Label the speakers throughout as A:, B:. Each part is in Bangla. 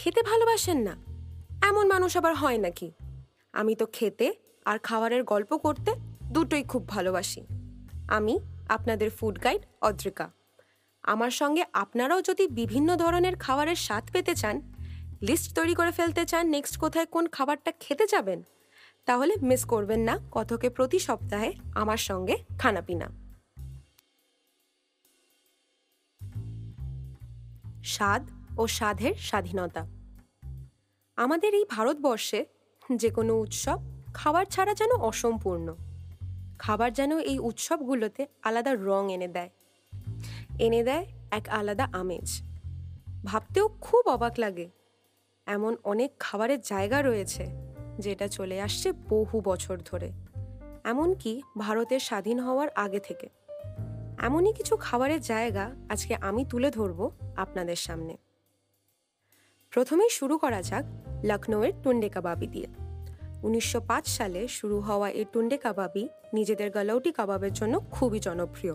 A: খেতে ভালোবাসেন না। এমন মানুষ আবার হয় নাকি? আমি তো খেতে আর খাবারের গল্প করতে দুটোই খুব ভালোবাসি। আমি আপনাদের ফুড গাইড অদ্রিকা। আমার সঙ্গে আপনারাও যদি বিভিন্ন ধরনের খাবারের স্বাদ পেতে চান লিস্ট তৈরি করে ফেলতে চান নেক্সট কোথায় কোন খাবারটা খেতে যাবেন, তাহলে মিস করবেন না কথকে প্রতি সপ্তাহে আমার সঙ্গে খানাপিনা। স্বাদ ও স্বাদের স্বাধীনতা। আমাদের এই ভারতবর্ষে যে কোনো উৎসব খাবার ছাড়া যেন অসম্পূর্ণ। খাবার যেন এই উৎসবগুলোতে আলাদা রং এনে দেয়। এনে দেয় এক আলাদা আমেজ। ভাবতেও খুব অবাক লাগে। এমন অনেক খাবারের জায়গা রয়েছে যেটা চলে আসছে বহু বছর ধরে। এমনকি ভারতের স্বাধীন হওয়ার আগে থেকে। এমনই কিছু খাবারের জায়গা আজকে আমি তুলে ধরব আপনাদের সামনে। প্রথমেই শুরু করা যাক লখনৌয়ের টুন্ডে কাবাবি দিয়ে। উনিশশো পাঁচ সালে শুরু হওয়া এই টুন্ডে কাবাবি নিজেদের গালৌটি কাবাবের জন্য খুবই জনপ্রিয়।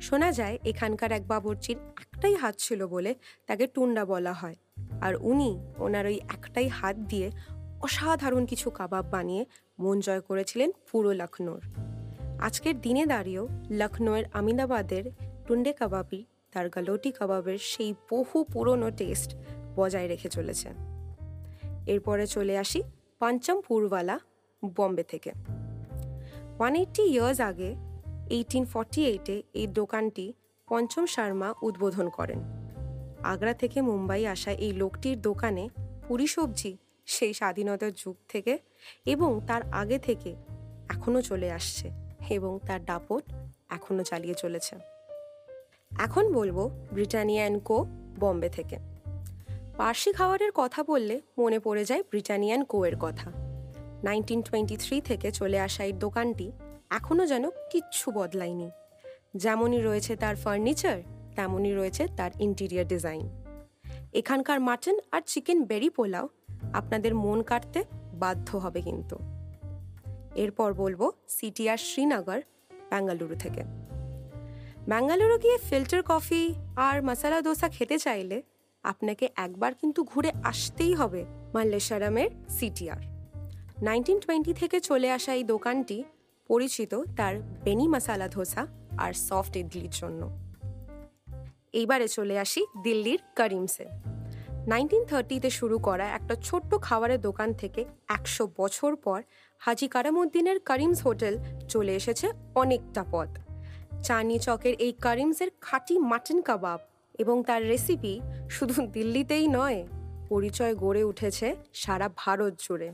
A: শোনা যায়, এখানকার এক বাবরচির একটাই হাত ছিল বলে তাকে টুন্ডা বলা হয়। আর উনি ওনার ওই একটাই হাত দিয়ে অসাধারণ কিছু কাবাব বানিয়ে মন জয় করেছিলেন পুরো লখনৌর আজকের দিনে দাঁড়িয়েও লখনৌয়ের আমিনাবাদের টুন্ডে কাবাবি তার গালোটি কাবাবের সেই বহু পুরনো টেস্ট বজায় রেখে চলেছে। এরপরে চলে আসি পঞ্চম পুরওয়ালা বম্বে থেকে। ওয়ান এইটটি ইয়ার্স আগে এইটিন ফর্টি এইটে এই দোকানটি পঞ্চম শর্মা উদ্বোধন করেন। আগ্রা থেকে মুম্বাই আসা এই লোকটির দোকানে পুরি সবজি সেই স্বাধীনতার যুগ থেকে এবং তার আগে থেকে এখনও চলে আসছে এবং তার দাপট এখনও চালিয়ে চলেছে। এখন বলব ব্রিটানিয়া অ্যান্ড কো, বম্বে থেকে। পার্সি খাবারের কথা বললে মনে পড়ে যায় ব্রিটানিয়ান কোয়ের কথা। নাইনটিন টোয়েন্টি থ্রি থেকে চলে আসা এই দোকানটি এখনও যেন কিচ্ছু বদলায়নি। যেমনই রয়েছে তার ফার্নিচার, তেমনই রয়েছে তার ইন্টিরিয়ার ডিজাইন। এখানকার মাটন আর চিকেন বেরি পোলাও আপনাদের মন কাটতে বাধ্য হবে কিন্তু। এরপর বলব সিটিআর শ্রীনগর বেঙ্গালুরু থেকে। বেঙ্গালুরু গিয়ে ফিল্টার কফি আর মশালা দোসা খেতে চাইলে আপনাকে একবার কিন্তু ঘুরে আসতেই হবে মাল্লেশ্বরমের সিটিআর। নাইনটিন টোয়েন্টি থেকে চলে আসা এই দোকানটি পরিচিত তার বেনি মশালা ধোসা আর সফট ইডলির জন্য। এইবারে চলে আসি দিল্লির করিমসে। নাইনটিন থার্টিতে শুরু করা একটা ছোট্ট খাবারের দোকান থেকে একশো বছর পর হাজি কারামুদ্দিনের করিমস হোটেল চলে এসেছে অনেকটা পথ। চানি চকের এই করিমসের খাঁটি মাটন কাবাব এবং তার রেসিপি শুধু দিল্লিতেই নয়, পরিচয় গড়ে উঠেছে সারা ভারত জুড়ে।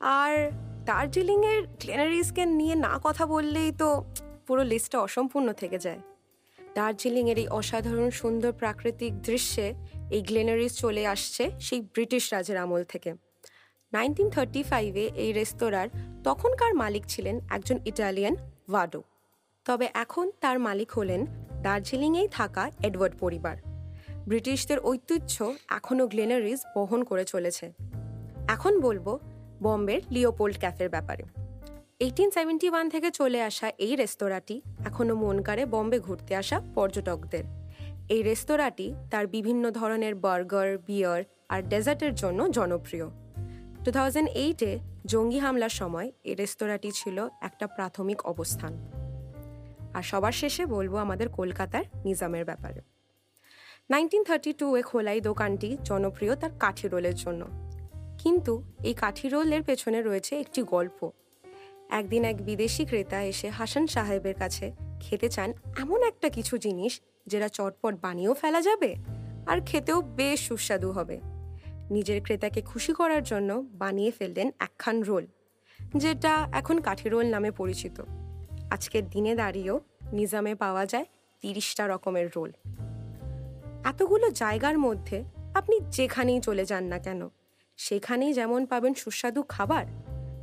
A: আর দার্জিলিংয়ের গ্লেনারিসকে নিয়ে না কথা বললেই তো পুরো লিস্টটা অসম্পূর্ণ থেকে যায়। দার্জিলিংয়ের এই অসাধারণ, সুন্দর প্রাকৃতিক দৃশ্যে এই গ্লেনারিস চলে আসছে সেই ব্রিটিশ রাজের আমল থেকে। নাইনটিন থার্টি ফাইভে এই রেস্তোরাঁর তখনকার মালিক ছিলেন একজন ইটালিয়ান ভাডো তবে এখন তার মালিক হলেন দার্জিলিংয়েই থাকা এডওয়ার্ড পরিবার। ব্রিটিশদের ঐতিহ্য এখনও গ্লেনারিজ বহন করে চলেছে। এখন বলব বম্বের লিওপোল্ড ক্যাফের ব্যাপারে। এইটিন সেভেন্টি ওয়ান থেকে চলে আসা এই রেস্তোরাঁটি এখনও মন কাড়ে বম্বে ঘুরতে আসা পর্যটকদের। এই রেস্তোরাঁটি তার বিভিন্ন ধরনের বার্গার, বিয়ার আর ডেজার্টের জন্য জনপ্রিয়। টু থাউজেন্ড এইটে জঙ্গি হামলার সময় এই রেস্তোরাঁটি ছিল একটা প্রাথমিক অবস্থান। আর সবার শেষে বলব আমাদের কলকাতার নিজামের ব্যাপারে। নাইনটিন থার্টি টু এ খোলাই দোকানটি জনপ্রিয় তার কাঠি রোলের জন্য। কিন্তু এই কাঠি রোলের পেছনে রয়েছে একটি গল্প। একদিন এক বিদেশি ক্রেতা এসে হাসান সাহেবের কাছে খেতে চান এমন একটা কিছু জিনিস যেটা চটপট বানিয়েও ফেলা যাবে আর খেতেও বেশ সুস্বাদু হবে। নিজের ক্রেতাকে খুশি করার জন্য বানিয়ে ফেললেন একখান রোল, যেটা এখন কাঠি রোল নামে পরিচিত। আজকের দিনে দাঁড়িয়েও নিজামে পাওয়া যায় তিরিশটা রকমের রোল। এতগুলো জায়গার মধ্যে আপনি যেখানেই চলে যান না কেন, সেখানেই যেমন পাবেন সুস্বাদু খাবার,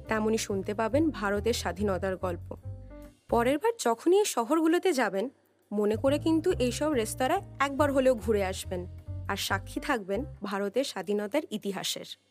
A: তেমনই শুনতে পাবেন ভারতের স্বাধীনতার গল্প। পরের বার যখনই এই শহরগুলোতে যাবেন, মনে করে কিন্তু এইসব রেস্তোরাঁয় একবার হলেও ঘুরে আসবেন আর সাক্ষী থাকবেন ভারতের স্বাধীনতার ইতিহাসের।